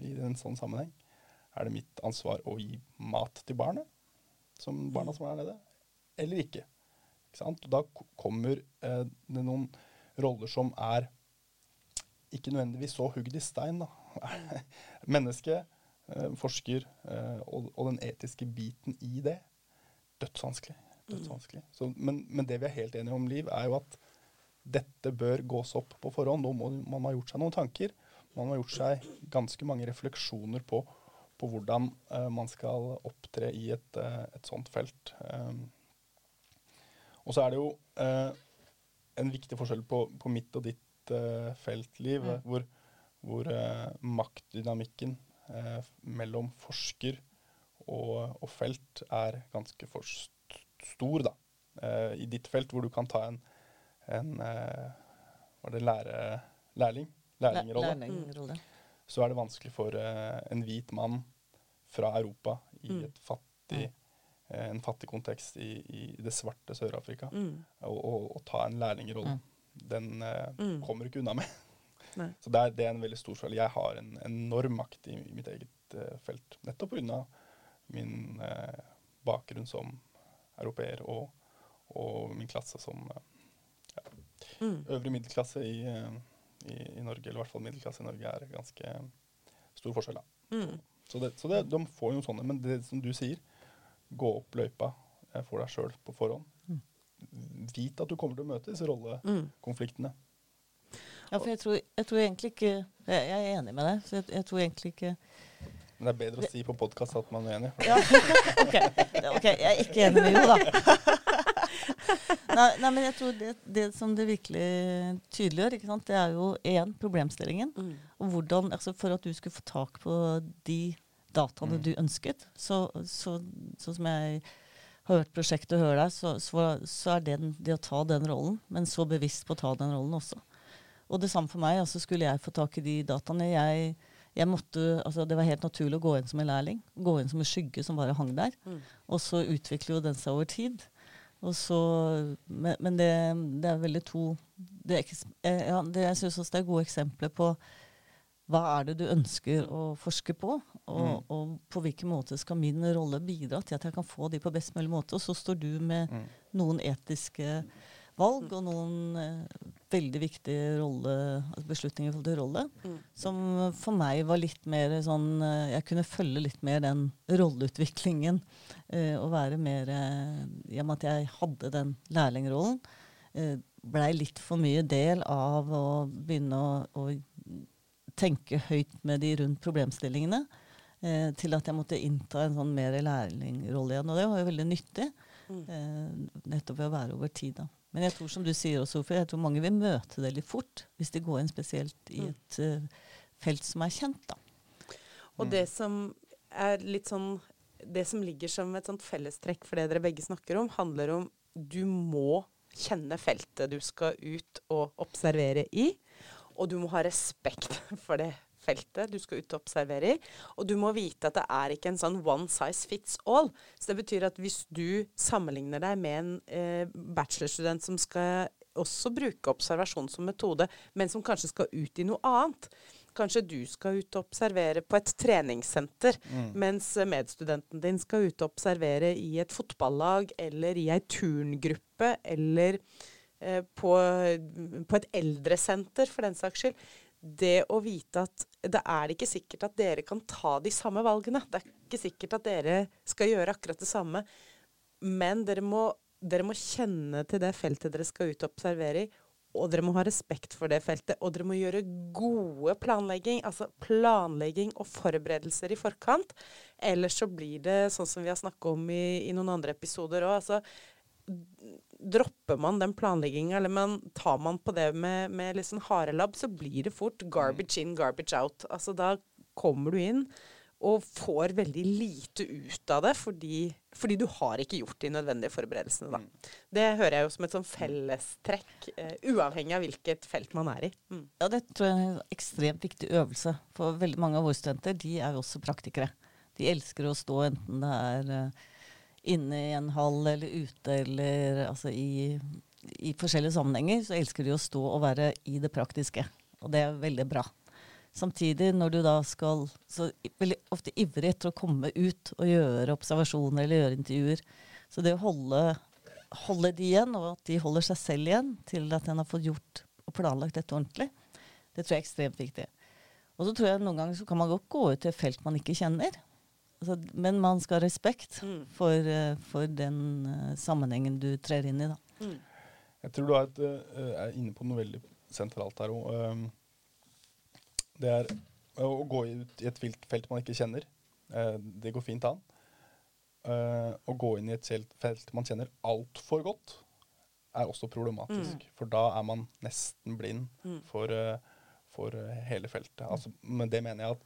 I en sånn sammenheng er det mitt ansvar å gi mat til barnet, som barna som er der nede, eller ikke. ikke da kommer eh, det noen roller som er ikke nødvendigvis så hugd i stein. da. Menneske, eh, forsker eh, og, og den etiske biten i det. Dødsvanskelig. dødsvanskelig. Så, men, men det vi er helt enige om, Liv, er jo at dette bør gås opp på forhånd. Nå må man ha gjort seg noen tanker. Man har gjort seg ganske mange refleksjoner på, på hvordan eh, man skal opptre i et, eh, et sånt felt. Um, og så er det jo eh, en viktig forskjell på, på mitt og ditt eh, feltliv, Mm. hvor, hvor eh, maktdynamikken eh, mellom forsker og, og felt er ganske for st stor, da. Eh, I ditt felt, hvor du kan ta en, en eh, Var det lære, lærling? Lærlingrolle. Lærlingrolle. Så er det vanskelig for eh, en hvit mann fra Europa i Mm. et fattig, eh, en fattig kontekst i, i det svarte Sør-Afrika Mm. å, å, å ta en lærlingrolle. Mm. Den eh, Mm. kommer du ikke unna med. Nei. Så det er, det er en veldig stor forskjell. Jeg har en enorm makt i, i mitt eget uh, felt, nettopp pga. min uh, bakgrunn som europeer og, og min klasse som eh, Mm. øvre middelklasse i, i, i Norge, eller i hvert fall middelklasse i Norge, er ganske stor forskjell. da. Mm. Så, det, så det, de får jo sånne. Men det som du sier, gå opp løypa for deg sjøl på forhånd. Mm. Vit at du kommer til å møte disse Mm. Ja, for jeg tror, jeg tror egentlig ikke Jeg jeg er enig med deg. Så jeg, jeg tror egentlig ikke Men det er bedre å si på podkast at man er enig. ja. ok, ok, jeg er ikke enig med Jo, da. nei, nei, men jeg tror det, det som det virkelig tydeliggjør, ikke sant, det er jo én problemstillingen. Mm. Og hvordan, altså For at du skulle få tak på de dataene Mm. du ønsket, så, så, så, som jeg har hørt prosjektet hører deg, så, så, så er det den, det å ta den rollen, men så bevisst på å ta den rollen også. Og det samme for meg. altså Skulle jeg få tak i de dataene jeg, jeg måtte, altså Det var helt naturlig å gå inn som en lærling. Gå inn som en skygge som bare hang der. Mm. Og så utvikler jo den seg over tid. Og så, men men det, det er veldig to det er, eh, ja, det, Jeg syns også det er gode eksempler på hva er det du ønsker å forske på, og, Mm. og på hvilken måte skal min rolle bidra til at jeg kan få de på best mulig måte. Og så står du med Mm. noen etiske valg og noen eh, veldig viktige rolle, beslutning i forhold til rolle, Mm. som for meg var litt mer sånn eh, Jeg kunne følge litt mer den rolleutviklingen eh, og være mer eh, I og med at jeg hadde den lærlingrollen, eh, blei litt for mye del av å begynne å, å tenke høyt med de rundt problemstillingene. Eh, til at jeg måtte innta en sånn mer lærlingrolle igjen. Og det var jo veldig nyttig. Mm. Eh, nettopp ved å være over tid. Da. Men jeg tror som du sier også, Sofie, jeg tror mange vil møte det litt fort. Hvis de går inn spesielt i Mm. et uh, felt som er kjent. da. Og det som er litt sånn Det som ligger som et sånt fellestrekk for det dere begge snakker om, handler om du må kjenne feltet du skal ut og observere i. Og du må ha respekt for det feltet du skal ut og observere i. Og du må vite at det er ikke en sånn one size fits all. Så det betyr at hvis du sammenligner deg med en eh, bachelorstudent som skal også bruke observasjon som metode, men som kanskje skal ut i noe annet, Kanskje du skal ut og observere på et treningssenter, Mm. mens medstudenten din skal ut og observere i et fotballag eller i ei turngruppe eller eh, på, på et eldresenter, for den saks skyld. Det å vite at det er ikke sikkert at dere kan ta de samme valgene. Det er ikke sikkert at dere skal gjøre akkurat det samme. Men dere må dere må kjenne til det feltet dere skal ut og observere i. Og dere må ha respekt for det feltet. Og dere må gjøre gode planlegging. Altså planlegging og forberedelser i forkant. Ellers så blir det sånn som vi har snakket om i, i, noen andre episoder òg. Altså, dropper man den planlegginga, eller man, tar man på det med, med litt sånn harelabb, så blir det fort garbage in, garbage out. Altså da kommer du inn og får veldig lite ut av det fordi, fordi, du har ikke gjort de nødvendige forberedelsene. Da. Mm. Det hører jeg jo som et sånn fellestrekk, uh, uavhengig av hvilket felt man er i. Mm. Ja, det tror jeg er en ekstremt viktig øvelse. For veldig mange av våre studenter de er jo også praktikere. De elsker å stå enten det er uh, inne i en hall eller ute eller altså i, i, forskjellige sammenhenger, så elsker de å stå og være i det praktiske. Og det er veldig bra. Samtidig, når du da skal så veldig ofte ivrig etter å komme ut og gjøre observasjoner eller gjøre intervjuer. Så det å holde, holde de igjen, og at de holder seg selv igjen til at en har fått gjort og planlagt dette ordentlig, det tror jeg er ekstremt viktig. Og så tror jeg noen ganger så kan man godt gå ut til et felt man ikke kjenner. Altså, men man skal ha respekt mm. for, uh, for, den uh, sammenhengen du trer inn i. Da. Mm. Jeg tror du er, et, uh, er, inne på noe veldig sentralt her òg. Um, det er å gå ut i et felt man ikke kjenner. det går fint an. å gå inn i et felt man kjenner altfor godt, er også problematisk. Mm. For da er man nesten blind mm. for, for hele feltet. Altså, men det mener jeg at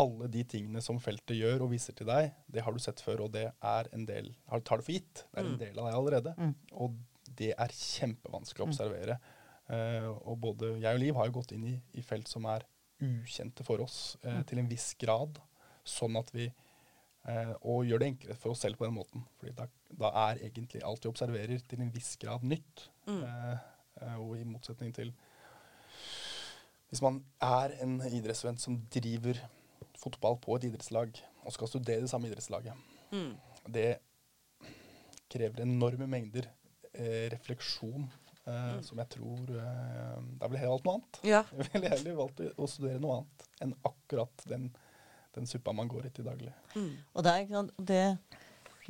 alle de tingene som feltet gjør og viser til deg, det har du sett før, og det er en del tar det for gitt. Det er en mm. del av deg allerede. Mm. Og det er kjempevanskelig å mm. observere. Uh, og både jeg og Liv har jo gått inn i, i felt som er ukjente for oss uh, til en viss grad, sånn at vi uh, Og gjør det enklere for oss selv på den måten. Fordi da, da er egentlig alt vi observerer, til en viss grad nytt. Og i motsetning til hvis man er en idrettsvenn som driver fotball på et idrettslag og skal studere det samme idrettslaget, mm. det krever enorme mengder eh, refleksjon eh, mm. som jeg tror eh, Da ville jeg valgt noe annet. Ja. Jeg ville heller valgt å studere noe annet enn akkurat den, den suppa man går i til daglig. Mm. Og det er det,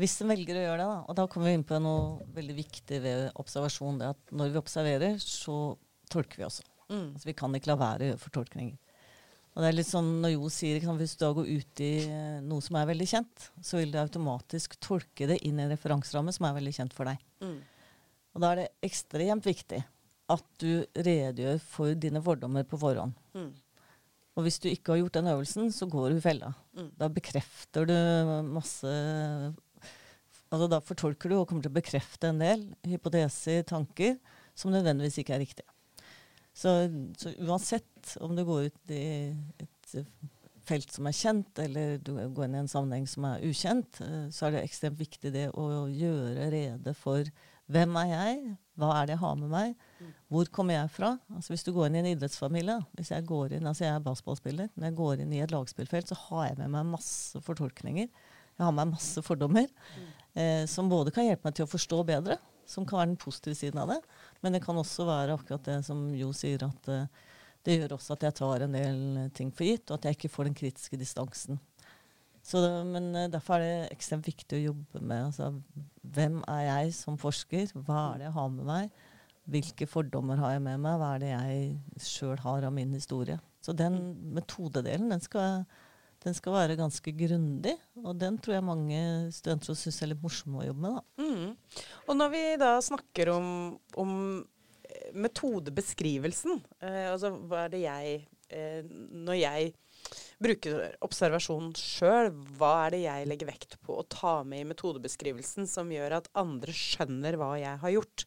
hvis en velger å gjøre det, da, og da kommer vi inn på noe veldig viktig ved observasjon, det at når vi observerer, så tolker vi også. Mm. Altså, vi kan ikke la være å gjøre fortolkninger. Og det er litt sånn når Jo sier at Hvis du da går ut i eh, noe som er veldig kjent, så vil du automatisk tolke det inn i en referanseramme som er veldig kjent for deg. Mm. Og da er det ekstremt viktig at du redegjør for dine fordommer på forhånd. Mm. Og hvis du ikke har gjort den øvelsen, så går du i fella. Mm. Da bekrefter du masse Altså da fortolker du og kommer til å bekrefte en del hypoteser, tanker, som nødvendigvis ikke er riktige. Så, så, uansett om du går ut i et felt som er kjent, eller du går inn i en sammenheng som er ukjent, eh, så er det ekstremt viktig det å gjøre rede for hvem er jeg, hva er det jeg har med meg, hvor kommer jeg fra? Altså Hvis du går inn i en idrettsfamilie, hvis jeg går inn, altså jeg er basketballspiller, når jeg går inn i et lagspillfelt, så har jeg med meg masse fortolkninger. Jeg har med meg masse fordommer eh, som både kan hjelpe meg til å forstå bedre, som kan være den positive siden av det, men det kan også være akkurat det som Jo sier, at uh, det gjør også at jeg tar en del ting for gitt, og at jeg ikke får den kritiske distansen. Så, men uh, derfor er det ekstremt viktig å jobbe med altså, hvem er jeg som forsker? Hva er det jeg har med meg? Hvilke fordommer har jeg med meg? Hva er det jeg sjøl har av min historie? Så den metodedelen den skal den skal være ganske grundig. Og den tror jeg mange studenter syns er litt morsom å jobbe med. Mm. Og når vi da snakker om, om eh, metodebeskrivelsen, eh, altså hva er det jeg eh, Når jeg bruker observasjon sjøl, hva er det jeg legger vekt på å ta med i metodebeskrivelsen som gjør at andre skjønner hva jeg har gjort?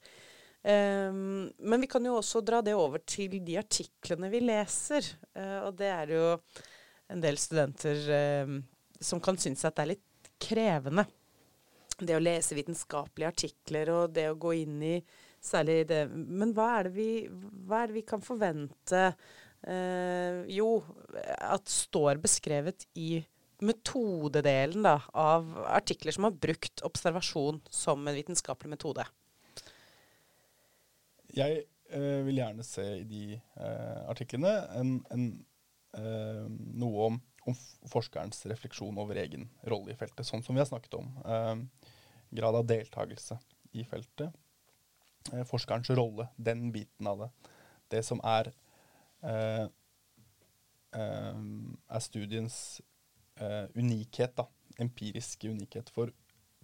Um, men vi kan jo også dra det over til de artiklene vi leser. Uh, og det er jo en del studenter uh, som kan synes at det er litt krevende. Det å lese vitenskapelige artikler og det å gå inn i særlig det Men hva er det vi, er det vi kan forvente eh, Jo, at står beskrevet i metodedelen da, av artikler som har brukt observasjon som en vitenskapelig metode? Jeg eh, vil gjerne se i de eh, artiklene en, en eh, noe om, om, forskerens refleksjon over egen rolle i feltet, sånn som vi har snakket om. Eh, grad av deltakelse i feltet. Eh, forskerens rolle, den biten av det. Det som er eh, eh, er studiens eh, unikhet, da. Empiriske unikhet. For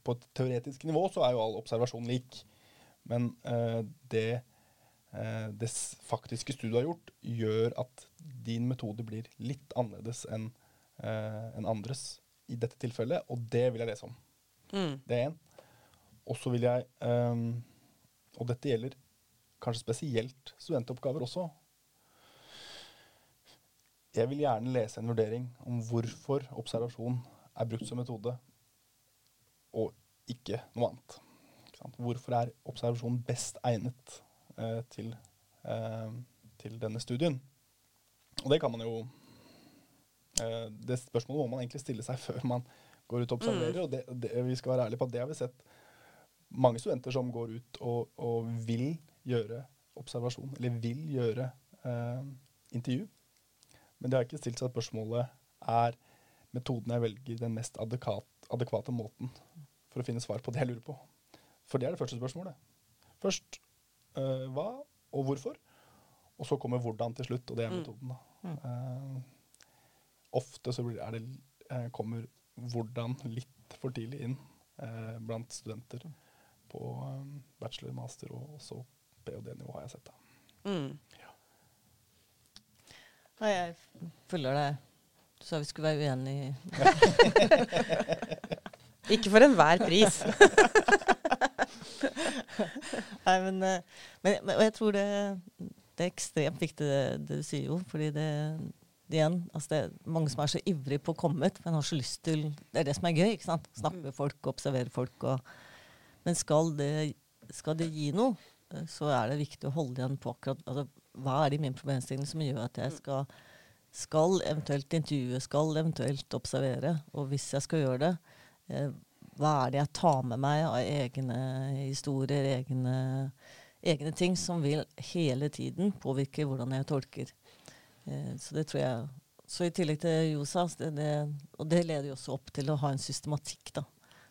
på et teoretisk nivå så er jo all observasjon lik. Men eh, det eh, det faktiske studiet har gjort, gjør at din metode blir litt annerledes enn enn andres i dette tilfellet, og det vil jeg lese om. Mm. Det er én. Og så vil jeg ehm, Og dette gjelder kanskje spesielt studentoppgaver også. Jeg vil gjerne lese en vurdering om hvorfor observasjon er brukt som metode, og ikke noe annet. Ikke sant? Hvorfor er observasjon best egnet eh, til, eh, til denne studien? Og det kan man jo eh, Det spørsmålet må man egentlig stille seg før man går ut og observerer. Og det, det, vi skal være ærlige på at det har vi sett mange studenter som går ut og, og vil gjøre observasjon, eller vil gjøre eh, intervju. Men det har ikke stilt seg spørsmålet er metoden jeg velger den mest adekvat, adekvate måten for å finne svar på det jeg lurer på. For det er det første spørsmålet. Først eh, hva og hvorfor, og så kommer hvordan til slutt, og det er Mm. metoden. da. Eh, ofte så blir, er det, eh, kommer hvordan litt for tidlig inn eh, blant studenter på eh, bachelor, master og også ph.d.-nivå, har jeg sett. da. Mm. Nei, jeg følger deg. Du sa vi skulle være uenige. Ikke for enhver pris. Nei, men, eh, men, men og jeg tror det, det er ekstremt viktig det, det du sier, jo. Fordi det, det igjen, altså det er mange som er så ivrige på å komme ut, men har så lyst til Det er det som er gøy. ikke sant? Snakke med folk, observere folk. Og, men skal det, skal det gi noe, eh, så er det viktig å holde igjen på akkurat altså, Hva er det i min problemstilling som gjør at jeg skal, skal eventuelt intervjue, skal eventuelt observere? Og hvis jeg skal gjøre det, eh, hva er det jeg tar med meg av egne historier, egne, egne ting som vil hele tiden påvirke hvordan jeg tolker. Eh, så det tror jeg Så i tillegg til Josas, det, det, og det leder jo også opp til å ha en systematikk, da.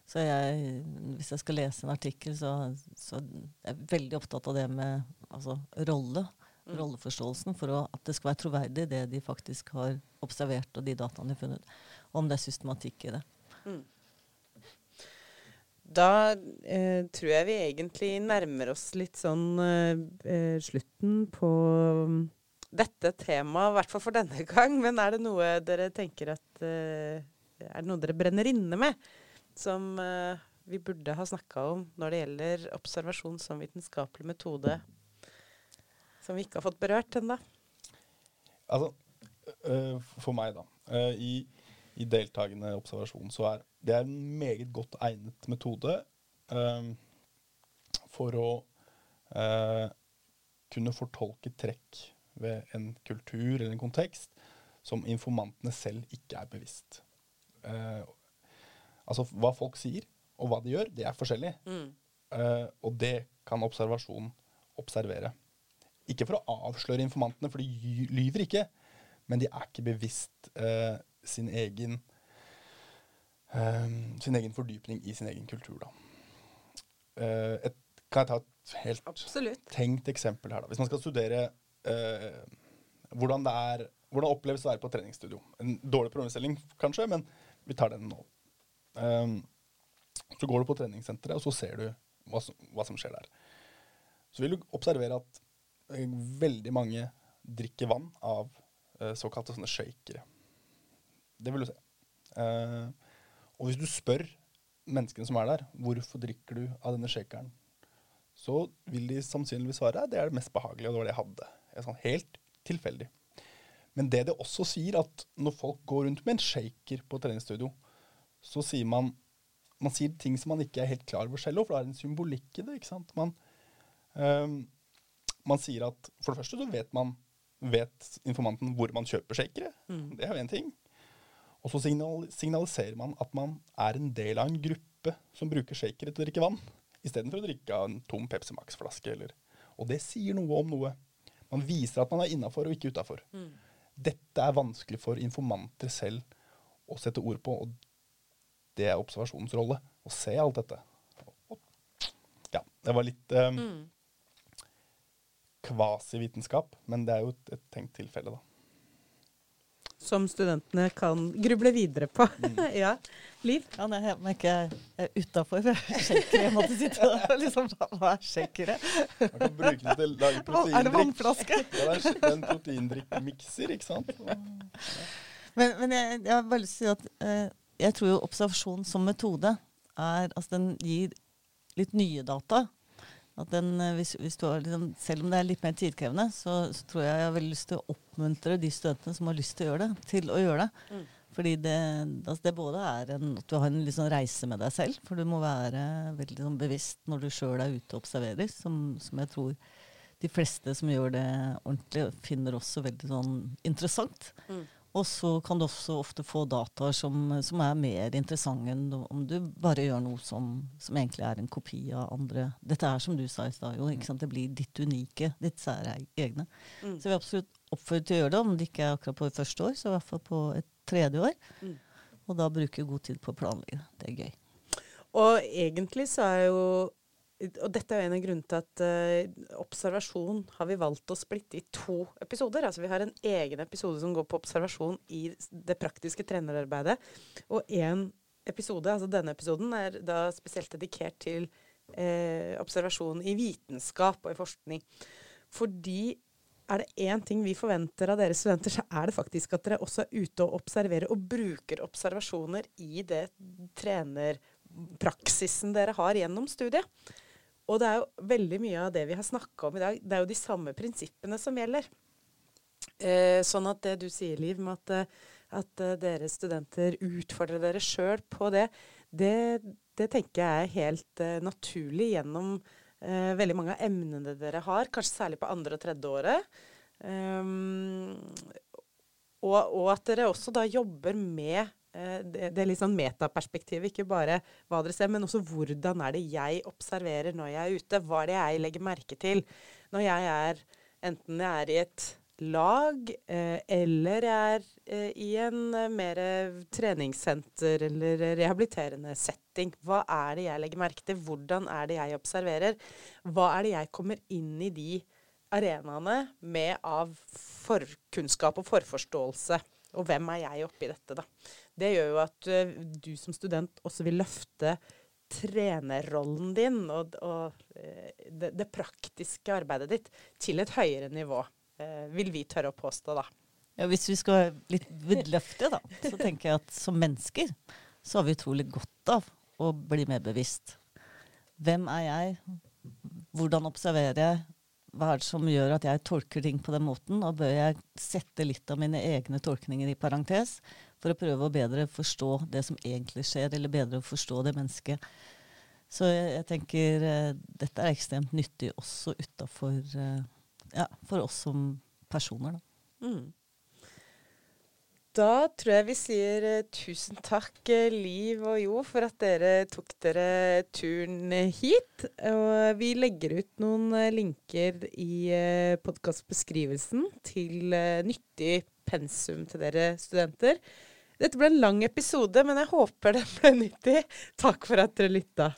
Så jeg, hvis jeg skal lese en artikkel, så, så er jeg veldig opptatt av det med altså, rolle. Rolleforståelsen for å, at det skal være troverdig, det de faktisk har observert, og de dataene de har funnet. Om det er systematikk i det. Da eh, tror jeg vi egentlig nærmer oss litt sånn eh, eh, slutten på mm, dette temaet, i hvert fall for denne gang. Men er det noe dere tenker at eh, Er det noe dere brenner inne med, som eh, vi burde ha snakka om når det gjelder observasjon som vitenskapelig metode, som vi ikke har fått berørt ennå? Altså, øh, for meg, da. øh, I, i deltakende observasjon så er det er en meget godt egnet metode øh, for å uh, kunne fortolke trekk ved en kultur eller en kontekst som informantene selv ikke er bevisst. Eh, altså hva folk sier og hva de gjør, det er forskjellig. Eh, og det kan observasjon observere. Ikke for å avsløre informantene, for de lyver ikke, men de er ikke bevisst uh, sin egen uh, sin egen fordypning i sin egen kultur, da. Et, kan jeg ta et helt Absolutt. tenkt eksempel her, da. Hvis man skal studere hvordan det er hvordan oppleves å være på treningsstudio. En dårlig problemstilling, kanskje, men vi tar den nå. Um, så går du på treningssenteret, og så ser du hva som, hva som skjer der. Så vil du observere at eh, veldig mange drikker vann av uh, såkalte sånne shakere. Det vil du se. Uh, og hvis du spør menneskene som er der, hvorfor drikker du av denne shakeren, så vil de sannsynligvis svare det er det mest behagelige, og det var det jeg hadde. Sånn helt tilfeldig. Men det det også sier, at når folk går rundt med en shaker på treningsstudio, så sier man man sier ting som man ikke er helt klar over selv, for det er en symbolikk i det. ikke sant? Man, um, man sier at for det første så vet man vet informanten hvor man kjøper shakere. Det er jo én ting. Og så signal, signaliserer man at man er en del av en gruppe som bruker shakere til å drikke vann, istedenfor å drikke av en tom Pepsi Max-flaske. Og det sier noe om noe. Man viser at man er innafor og ikke utafor. Dette er vanskelig for informanter selv å sette ord på, og det er observasjonens rolle. Å se alt dette. Ja, Det var litt eh, kvasivitenskap, men det er jo et, et tenkt tilfelle, da. Som studentene kan gruble videre på. ja. Liv? Ja, nei, jeg jeg er utafor. Jeg måtte sitte og liksom Hva er shakere? Man kan bruke det til å lage Er det vannflaske? Ja, det er en proteindrikkmikser, ikke sant? Men, men jeg, jeg har bare lyst til å si at eh, jeg tror jo observasjon som metode er Altså den gir litt nye data. At den, eh, hvis, hvis har, liksom, selv om det er litt mer tidkrevende, så, så tror jeg jeg har veldig lyst til å oppmuntre de studentene som har lyst til å gjøre det, til å gjøre det. Mm. Fordi det, altså det både er en, at du har en sånn reise med deg selv, for du må være veldig sånn bevisst når du sjøl er ute og observerer, som, som jeg tror de fleste som gjør det ordentlig, finner også veldig sånn interessant. Mm. Og så kan du også ofte få data som, som er mer interessante enn om du bare gjør noe som, som egentlig er en kopi av andre. Dette er som du sa i stad? Det blir ditt unike, ditt særegne. Mm. Så vi absolutt oppfordrer til å gjøre det, om det ikke er akkurat på et første år, så i hvert fall på et tredje år. Mm. Og da bruke god tid på å planlegge. Det er gøy. Og egentlig så er jo Og dette er en av grunnene til at uh, observasjon har vi valgt å splitte i to episoder. Altså vi har en egen episode som går på observasjon i det praktiske trenerarbeidet. Og én episode, altså denne episoden, er da spesielt dedikert til uh, observasjon i vitenskap og i forskning. Fordi er det én ting vi forventer av dere studenter, så er det faktisk at dere også er ute og observerer og bruker observasjoner i det trenerpraksisen dere har gjennom studiet. Og det er jo veldig mye av det vi har snakka om i dag, det er jo de samme prinsippene som gjelder. Eh, sånn at det du sier, Liv, med at, eh, at eh, dere studenter utfordrer dere sjøl på det, det, det tenker jeg er helt eh, naturlig gjennom eh, veldig mange av emnene dere har, kanskje særlig på andre og tredje året. Um, og, og at dere også da jobber med det, det litt sånn metaperspektivet. Ikke bare hva dere ser, men også hvordan er det jeg observerer når jeg er ute. Hva er det jeg legger merke til når jeg er enten jeg er i et lag, eh, eller jeg er eh, i en eh, mer treningssenter eller rehabiliterende setting. Hva er det jeg legger merke til? Hvordan er det jeg observerer? Hva er det jeg kommer inn i de arenaene med av forkunnskap og forforståelse? Og hvem er jeg oppi dette, da? Det gjør jo at eh, du som student også vil løfte trenerrollen din og, og eh, det, det praktiske arbeidet ditt til et høyere nivå, eh, vil vi tørre å påstå, da. Ja, hvis vi skal være litt vidløftige, da, så tenker jeg at som mennesker så har vi utrolig godt av å bli mer bevisst. Hvem er jeg? Hvordan observerer jeg? Hva er det som gjør at jeg tolker ting på den måten? Og bør jeg sette litt av mine egne tolkninger i parentes for å prøve å bedre forstå det som egentlig skjer, eller bedre å forstå det mennesket? Så jeg, jeg tenker eh, dette er ekstremt nyttig også utafor eh, ja, for oss som personer, da. Mm. Da tror jeg vi sier eh, tusen takk, Liv og Jo, for at dere tok dere turen hit. Og vi legger ut noen linker i podkastbeskrivelsen til nyttig pensum til dere studenter. Dette ble en lang episode, men jeg håper den ble nyttig. Takk for at dere lytta.